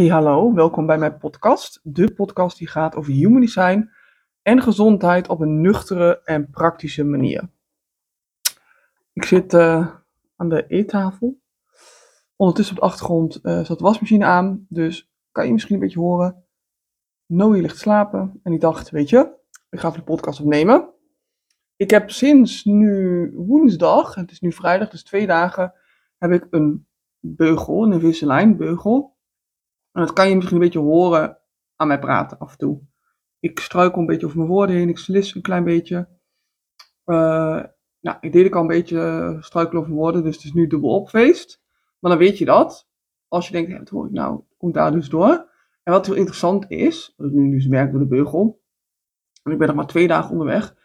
Hey, hallo, welkom bij mijn podcast. De podcast die gaat over human design en gezondheid op een nuchtere en praktische manier. Ik zit uh, aan de eettafel. Ondertussen op de achtergrond uh, zat de wasmachine aan, dus kan je misschien een beetje horen. Noe ligt slapen en ik dacht, weet je, ik ga even de podcast opnemen. Ik heb sinds nu woensdag, het is nu vrijdag, dus twee dagen, heb ik een beugel, een Invisalign beugel. En dat kan je misschien een beetje horen aan mij praten af en toe. Ik struikel een beetje over mijn woorden heen, ik slis een klein beetje. Uh, nou, ik deed ik al een beetje struikelen over woorden, dus het is nu dubbel opfeest. Maar dan weet je dat. Als je denkt, wat hoor ik nou, komt daar dus door. En wat heel interessant is, wat ik nu dus merk door de beugel, en ik ben nog maar twee dagen onderweg,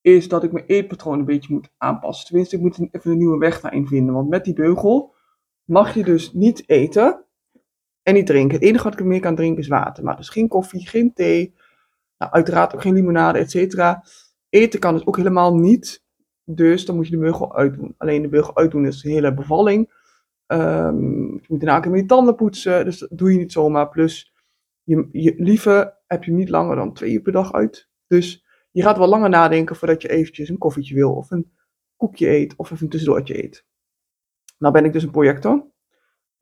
is dat ik mijn eetpatroon een beetje moet aanpassen. Tenminste, ik moet even een nieuwe weg daarin vinden. Want met die beugel mag je dus niet eten en niet drinken. Het enige wat ik meer kan drinken is water. Maar dus geen koffie, geen thee. Nou, uiteraard ook geen limonade, et cetera. Eten kan dus ook helemaal niet. Dus dan moet je de beugel uitdoen. Alleen de beugel uitdoen is een hele bevalling. Um, je moet daarna ook je tanden poetsen. Dus dat doe je niet zomaar. Plus, je, je lieve heb je niet langer dan twee uur per dag uit. Dus je gaat wel langer nadenken voordat je eventjes een koffietje wil. Of een koekje eet. Of even een tussendoortje eet. Nou ben ik dus een projector.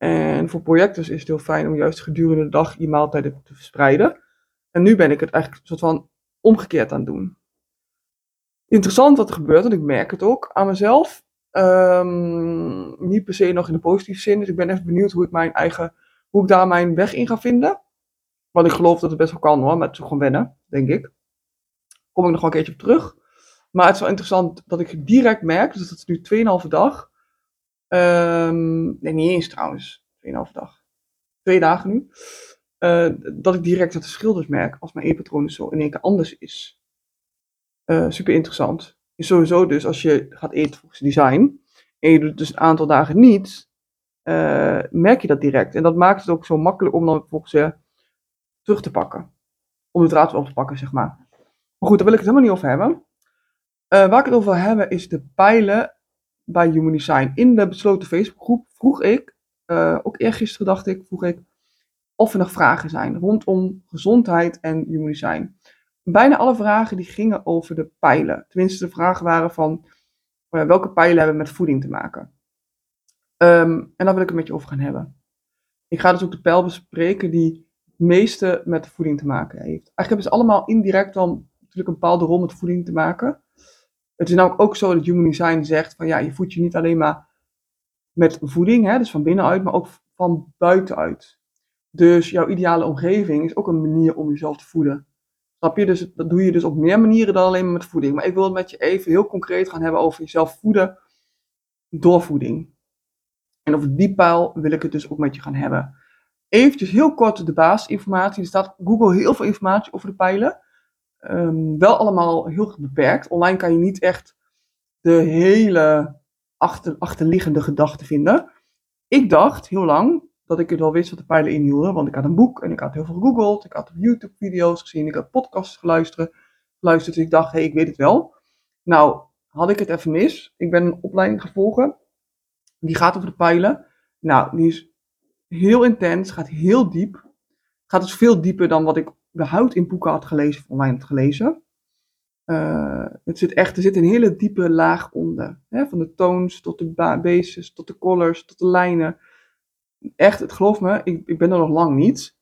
En voor projectors is het heel fijn om juist gedurende de dag je maaltijden te verspreiden. En nu ben ik het eigenlijk soort van omgekeerd aan het doen. Interessant wat er gebeurt, en ik merk het ook aan mezelf. Um, niet per se nog in de positieve zin. Dus ik ben even benieuwd hoe ik mijn eigen, hoe ik daar mijn weg in ga vinden. Want ik geloof dat het best wel kan hoor, maar het is gewoon wennen, denk ik. Kom ik nog wel een keertje op terug. Maar het is wel interessant dat ik direct merk, dus dat is nu 2,5 dag, Um, nee, niet eens trouwens. Tweeënhalve dag. Twee dagen nu. Uh, dat ik direct het verschil dus merk als mijn e-patroon zo in één keer anders is. Uh, super interessant. Is sowieso dus als je gaat eten volgens design en je doet dus een aantal dagen niet, uh, merk je dat direct. En dat maakt het ook zo makkelijk om dan vervolgens weer terug te pakken. Om de draad op te pakken, zeg maar. Maar goed, daar wil ik het helemaal niet over hebben. waar ik het over wil hebben is de pijlen bij Human Design. In de besloten Facebookgroep vroeg ik, uh, ook eergisteren dacht ik, vroeg ik of er nog vragen zijn rondom gezondheid en Human Design. Bijna alle vragen die gingen over de pijlen. Tenminste, de vragen waren van uh, welke pijlen hebben met voeding te maken. Um, en daar wil ik het met je over gaan hebben. Ik ga dus ook de pijl bespreken die het meeste met voeding te maken heeft. Eigenlijk hebben ze allemaal indirect dan natuurlijk een bepaalde rol met voeding te maken. Het is namelijk ook zo dat Human Design zegt van ja, je voedt je niet alleen maar met voeding, hè, dus van binnenuit, maar ook van buitenuit. Dus jouw ideale omgeving is ook een manier om jezelf te voeden. Snap je? Dus dat doe je dus op meer manieren dan alleen maar met voeding. Maar ik wil het met je even heel concreet gaan hebben over jezelf voeden door voeding. En over die pijl wil ik het dus ook met je gaan hebben. Eventjes heel kort de basisinformatie. Er staat Google heel veel informatie over de pijlen. Um, wel allemaal heel beperkt. Online kan je niet echt de hele achter, achterliggende gedachten vinden. Ik dacht heel lang dat ik het wel wist wat de pijlen inhielden, want ik had een boek en ik had heel veel gegoogeld. Ik had YouTube-video's gezien, ik had podcasts geluisterd. geluisterd dus ik dacht, hé, hey, ik weet het wel. Nou, had ik het even mis. Ik ben een opleiding gevolgd. Die gaat over de pijlen. Nou, die is heel intens, gaat heel diep. Gaat dus veel dieper dan wat ik überhaupt in boeken had gelezen, of online had gelezen. Uh, het zit echt, er zit een hele diepe laag onder. Hè? Van de toons tot de bases, tot de colors, tot de lijnen. Echt, het geloof me, ik, ik ben er nog lang niet.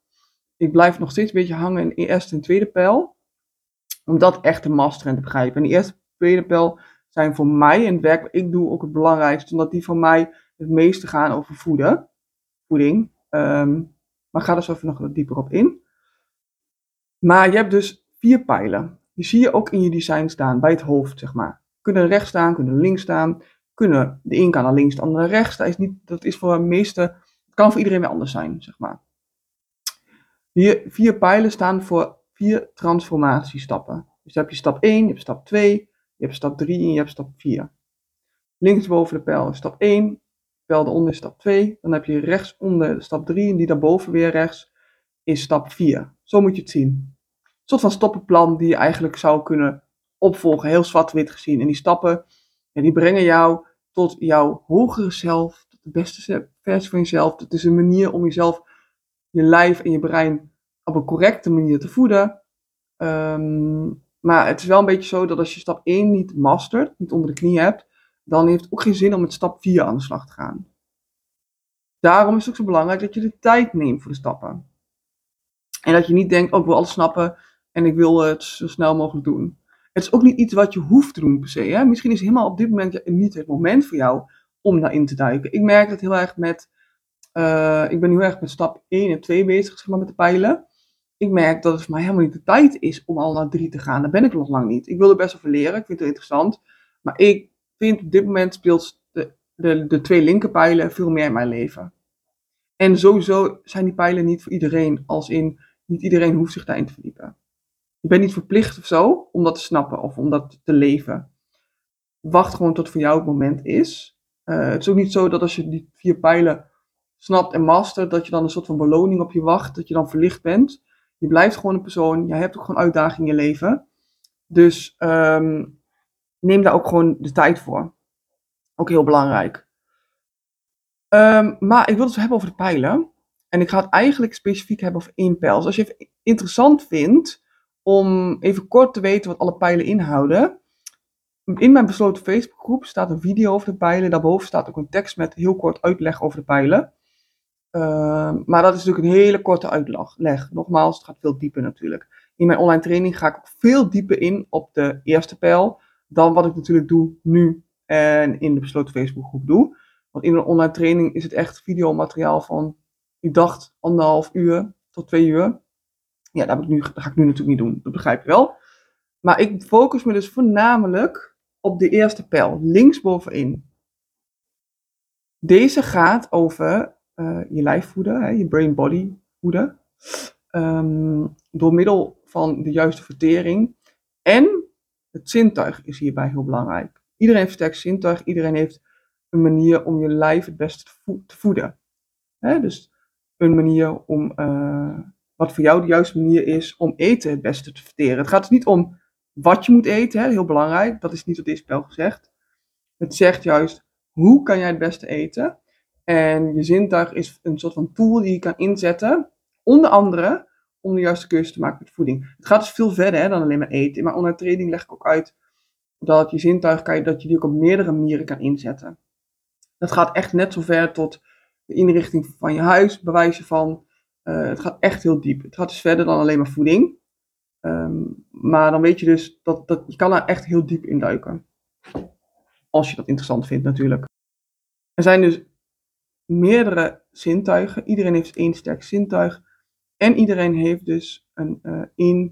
Ik blijf nog steeds een beetje hangen in eerste en tweede pijl. Om dat echt te masteren en te begrijpen. En de eerste en tweede pijl zijn voor mij in het werk wat ik doe ook het belangrijkste. Omdat die voor mij het meeste gaan over voeden. Voeding. Um, maar ga er zo even nog wat dieper op in. Maar je hebt dus vier pijlen. Die zie je ook in je design staan, bij het hoofd, zeg maar. Kunnen rechts staan, kunnen links staan. Kunnen, de een kan naar links, de andere naar rechts. Dat is, niet, dat is voor de meeste, het kan voor iedereen weer anders zijn, zeg maar. Die vier pijlen staan voor vier transformatiestappen. Dus dan heb je stap 1, je hebt stap 2, je hebt stap 3 en je hebt stap 4. Linksboven de pijl is stap 1, pijl eronder is stap 2. Dan heb je rechtsonder stap 3 en die daarboven weer rechts is stap 4. Zo moet je het zien. Een soort van stappenplan die je eigenlijk zou kunnen opvolgen, heel zwart-wit gezien. En die stappen, ja, die brengen jou tot jouw hogere zelf, tot de beste versie van jezelf. Het is een manier om jezelf je lijf en je brein op een correcte manier te voeden. Ehm, maar het is wel een beetje zo dat als je stap 1 niet mastert, niet onder de knie hebt, dan heeft het ook geen zin om met stap 4 aan de slag te gaan. Daarom is het ook zo belangrijk dat je de tijd neemt voor de stappen. En dat je niet denkt, oh ik wil alles snappen en ik wil het zo snel mogelijk doen. Het is ook niet iets wat je hoeft te doen per se. Hè? Misschien is helemaal op dit moment niet het moment voor jou om daarin te duiken. Ik merk dat heel erg met, uh, ik ben heel erg met stap 1 en 2 bezig, zeg maar, met de pijlen. Ik merk dat het voor mij helemaal niet de tijd is om al naar 3 te gaan. Daar ben ik nog lang niet. Ik wil er best van leren, ik vind het interessant. Maar ik vind op dit moment speelt de, de, de twee linkerpijlen veel meer in mijn leven. En sowieso zijn die pijlen niet voor iedereen, als in niet iedereen hoeft zich daarin te verdiepen. Je bent niet verplicht of zo om dat te snappen of om dat te leven. Wacht gewoon tot voor jou het moment is. Uh, het is ook niet zo dat als je die vier pijlen snapt en mastert, dat je dan een soort van beloning op je wacht, dat je dan verlicht bent. Je blijft gewoon een persoon, je hebt ook gewoon uitdagingen in je leven. Dus um, neem daar ook gewoon de tijd voor. Ook heel belangrijk. Um, maar ik wil het hebben over de pijlen. En ik ga het eigenlijk specifiek hebben over pijl. Dus als je het interessant vindt om even kort te weten wat alle pijlen inhouden. In mijn besloten Facebookgroep staat een video over de pijlen. Daarboven staat ook een tekst met heel kort uitleg over de pijlen. Uh, maar dat is natuurlijk een hele korte uitleg. Nogmaals, het gaat veel dieper natuurlijk. In mijn online training ga ik veel dieper in op de eerste pijl. Dan wat ik natuurlijk doe nu en in de besloten Facebookgroep doe. Want in een online training is het echt videomateriaal van, ik dacht, anderhalf uur tot twee uur. Ja, dat, ik nu, ga ik nu natuurlijk niet doen, dat begrijp je wel. Maar ik focus me dus voornamelijk op de eerste pijl, linksbovenin. Deze gaat over uh, je lijf voeden, hè, je brain-body voeden. Um, door middel van de juiste vertering. En het zintuig is hierbij heel belangrijk. Iedereen heeft sterk zintuig, iedereen heeft een manier om je lijf het beste te voeden. Hè, dus een manier om uh, wat voor jou de juiste manier is om eten het beste te verteren. Het gaat dus niet om wat je moet eten, hè, heel belangrijk. Dat is niet op dit spel gezegd. Het zegt juist, hoe kan jij het beste eten? En je zintuig is een soort van tool die je kan inzetten, onder andere om de juiste keuze te maken met voeding. Het gaat dus veel verder hè, dan alleen maar eten. Mijn online training leg ik ook uit dat je zintuig kan, dat je die ook op meerdere manieren kan inzetten. Dat gaat echt net zo ver tot inrichting van je huis, bewijzen van uh, het gaat echt heel diep. Het gaat dus verder dan alleen maar voeding. Um, maar dan weet je dus dat, dat je kan er echt heel diep in duiken. Als je dat interessant vindt natuurlijk. Er zijn dus meerdere zintuigen. Iedereen heeft één sterk zintuig. En iedereen heeft dus een, uh,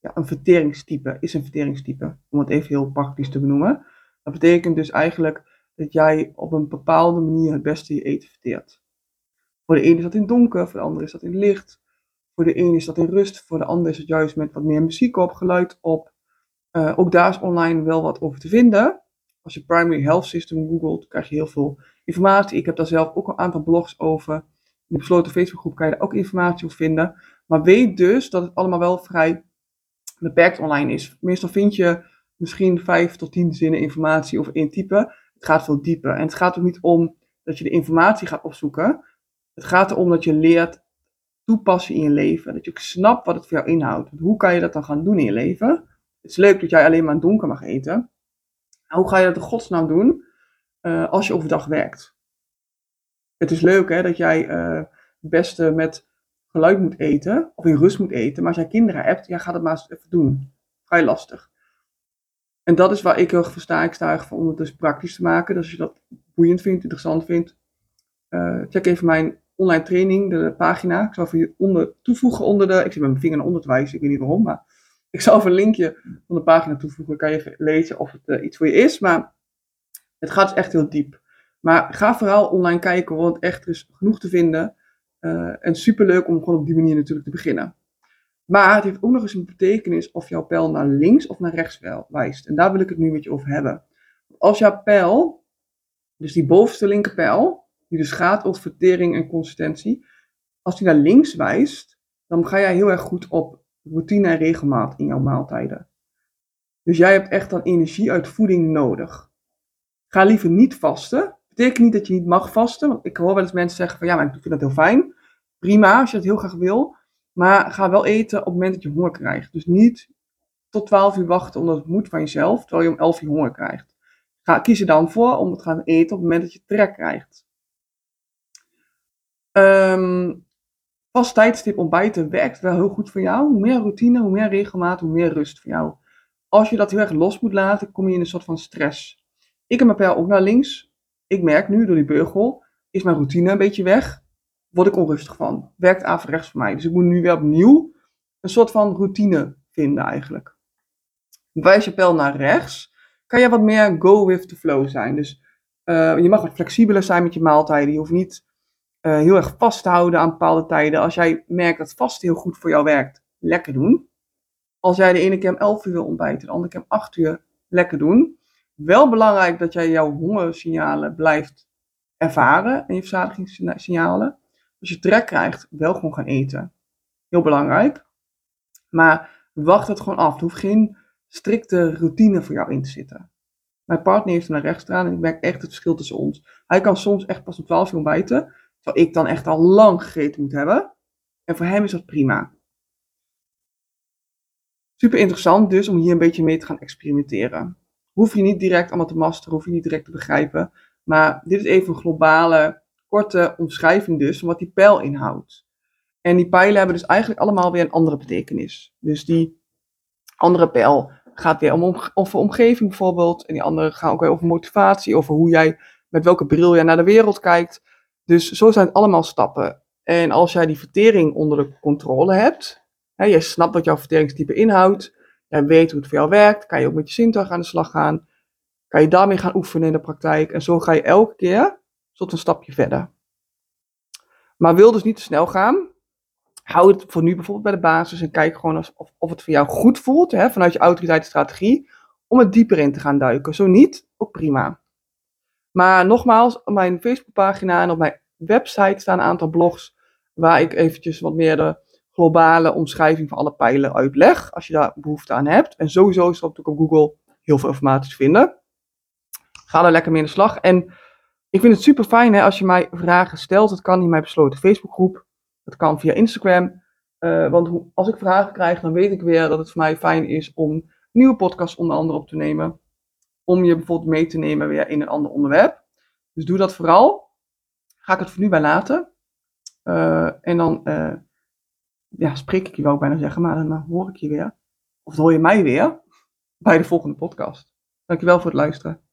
ja, een verteringstype. Is een verteringstype. Om het even heel praktisch te benoemen. Dat betekent dus eigenlijk dat jij op een bepaalde manier het beste je eten verteert. Voor de ene is dat in donker, voor de andere is dat in licht. Voor de ene is dat in rust, voor de ander is het juist met wat meer muziek op, geluid op. Uh, ook daar is online wel wat over te vinden. Als je Primary Health System googelt, krijg je heel veel informatie. Ik heb daar zelf ook een aantal blogs over. In de besloten Facebookgroep kan je daar ook informatie over vinden. Maar weet dus dat het allemaal wel vrij beperkt online is. Meestal vind je misschien vijf tot tien zinnen informatie over één type. Het gaat veel dieper. En het gaat ook niet om dat je de informatie gaat opzoeken. Het gaat erom dat je leert toepassen in je leven. Dat je snapt wat het voor jou inhoudt. hoe kan je dat dan gaan doen in je leven? Het is leuk dat jij alleen maar donker mag eten. hoe ga je dat in godsnaam doen uh, als je overdag werkt? Het is leuk hè, dat jij uh, het beste met geluid moet eten, of in rust moet eten. Maar als jij kinderen hebt, ja, ga dat maar eens even doen. Vrij lastig. En dat is waar ik heel erg voor sta. Ik sta erg voor om het dus praktisch te maken. Dus als je dat boeiend vindt, interessant vindt, uh, check even mijn online training, de pagina. Ik zal even onder, toevoegen onder de. Ik zit met mijn vinger naar onder te wijzen, ik weet niet waarom, maar ik zal even een linkje van de pagina toevoegen. Dan kan je even lezen of het uh, iets voor je is. Maar het gaat dus echt heel diep. Maar ga vooral online kijken, want echt is genoeg te vinden. Uh, en superleuk om gewoon op die manier natuurlijk te beginnen. Maar het heeft ook nog eens een betekenis of jouw pijl naar links of naar rechts wijst. En daar wil ik het nu met je over hebben. Als jouw pijl, dus die bovenste linkerpijl, die dus gaat over vertering en consistentie. Als die naar links wijst, dan ga jij heel erg goed op routine en regelmaat in jouw maaltijden. Dus jij hebt echt dan energie uit voeding nodig. Ga liever niet vasten. Betekent niet dat je niet mag vasten. Want ik hoor wel eens mensen zeggen van ja, maar ik vind dat heel fijn. prima als je dat heel graag wil. Maar ga wel eten op het moment dat je honger krijgt. Dus niet tot 12 uur wachten omdat het moet van jezelf, terwijl je om 11 uur honger krijgt. Ga, kies er dan voor om te gaan eten op het moment dat je trek krijgt. Um, tijdstip ontbijten werkt wel heel goed voor jou. Hoe meer routine, hoe meer regelmaat, hoe meer rust voor jou. Als je dat heel erg los moet laten, kom je in een soort van stress. Ik heb mijn pijl ook naar links. Ik merk nu door die beugel, is mijn routine een beetje weg. Word ik onrustig van. Werkt averechts voor mij. Dus ik moet nu weer opnieuw een soort van routine vinden eigenlijk. Wijs je pijl naar rechts, kan je wat meer go with the flow zijn. Dus uh, je mag wat flexibeler zijn met je maaltijden. Je hoeft niet uh, heel erg vast te houden aan bepaalde tijden. Als jij merkt dat vast heel goed voor jou werkt, lekker doen. Als jij de ene keer om 11 uur wil ontbijten, de andere keer om 8 uur, lekker doen. Wel belangrijk dat jij jouw hongersignalen blijft ervaren en je verzadigingssignalen. Als je trek krijgt, wel gewoon gaan eten. Heel belangrijk. Maar wacht het gewoon af. Er hoeft geen strikte routine voor jou in te zitten. Mijn partner heeft hem naar rechts staan en ik merk echt het verschil tussen ons. Hij kan soms echt pas om 12 uur ontbijten, terwijl ik dan echt al lang gegeten moet hebben. En voor hem is dat prima. Super interessant dus om hier een beetje mee te gaan experimenteren. Hoef je niet direct allemaal te masteren, hoef je niet direct te begrijpen. Maar dit is even een globale, korte omschrijving dus van wat die pijl inhoudt. En die pijlen hebben dus eigenlijk allemaal weer een andere betekenis. Dus die andere pijl gaat weer om, over omgeving bijvoorbeeld. En die andere gaan ook weer over motivatie, over hoe jij, met welke bril jij naar de wereld kijkt. Dus zo zijn het allemaal stappen. En als jij die vertering onder de controle hebt, hè, je snapt wat jouw verteringstype inhoudt, jij weet hoe het voor jou werkt, kan je ook met je zintuig aan de slag gaan, kan je daarmee gaan oefenen in de praktijk. En zo ga je elke keer tot een stapje verder. Maar wil dus niet te snel gaan. Hou het voor nu bijvoorbeeld bij de basis en kijk gewoon of, of het voor jou goed voelt, hè, vanuit je autoriteitsstrategie, om het dieper in te gaan duiken. Zo niet, ook prima. Maar nogmaals, op mijn Facebookpagina en op mijn website staan een aantal blogs waar ik eventjes wat meer de globale omschrijving van alle pijlen uitleg, als je daar behoefte aan hebt. En sowieso is er natuurlijk op Google heel veel informatie te vinden. Ga er lekker mee in de slag. En ik vind het super fijn als je mij vragen stelt. Het kan in mijn besloten Facebookgroep. Het kan via Instagram. Uh, want als ik vragen krijg, dan weet ik weer dat het voor mij fijn is om nieuwe podcasts onder andere op te nemen om je bijvoorbeeld mee te nemen weer in een ander onderwerp. Dus doe dat vooral. Ga ik het voor nu bij laten. Uh, en dan uh, ja, spreek ik je, wel bijna zeggen, maar dan hoor ik je weer. Of hoor je mij weer bij de volgende podcast. Dankjewel voor het luisteren.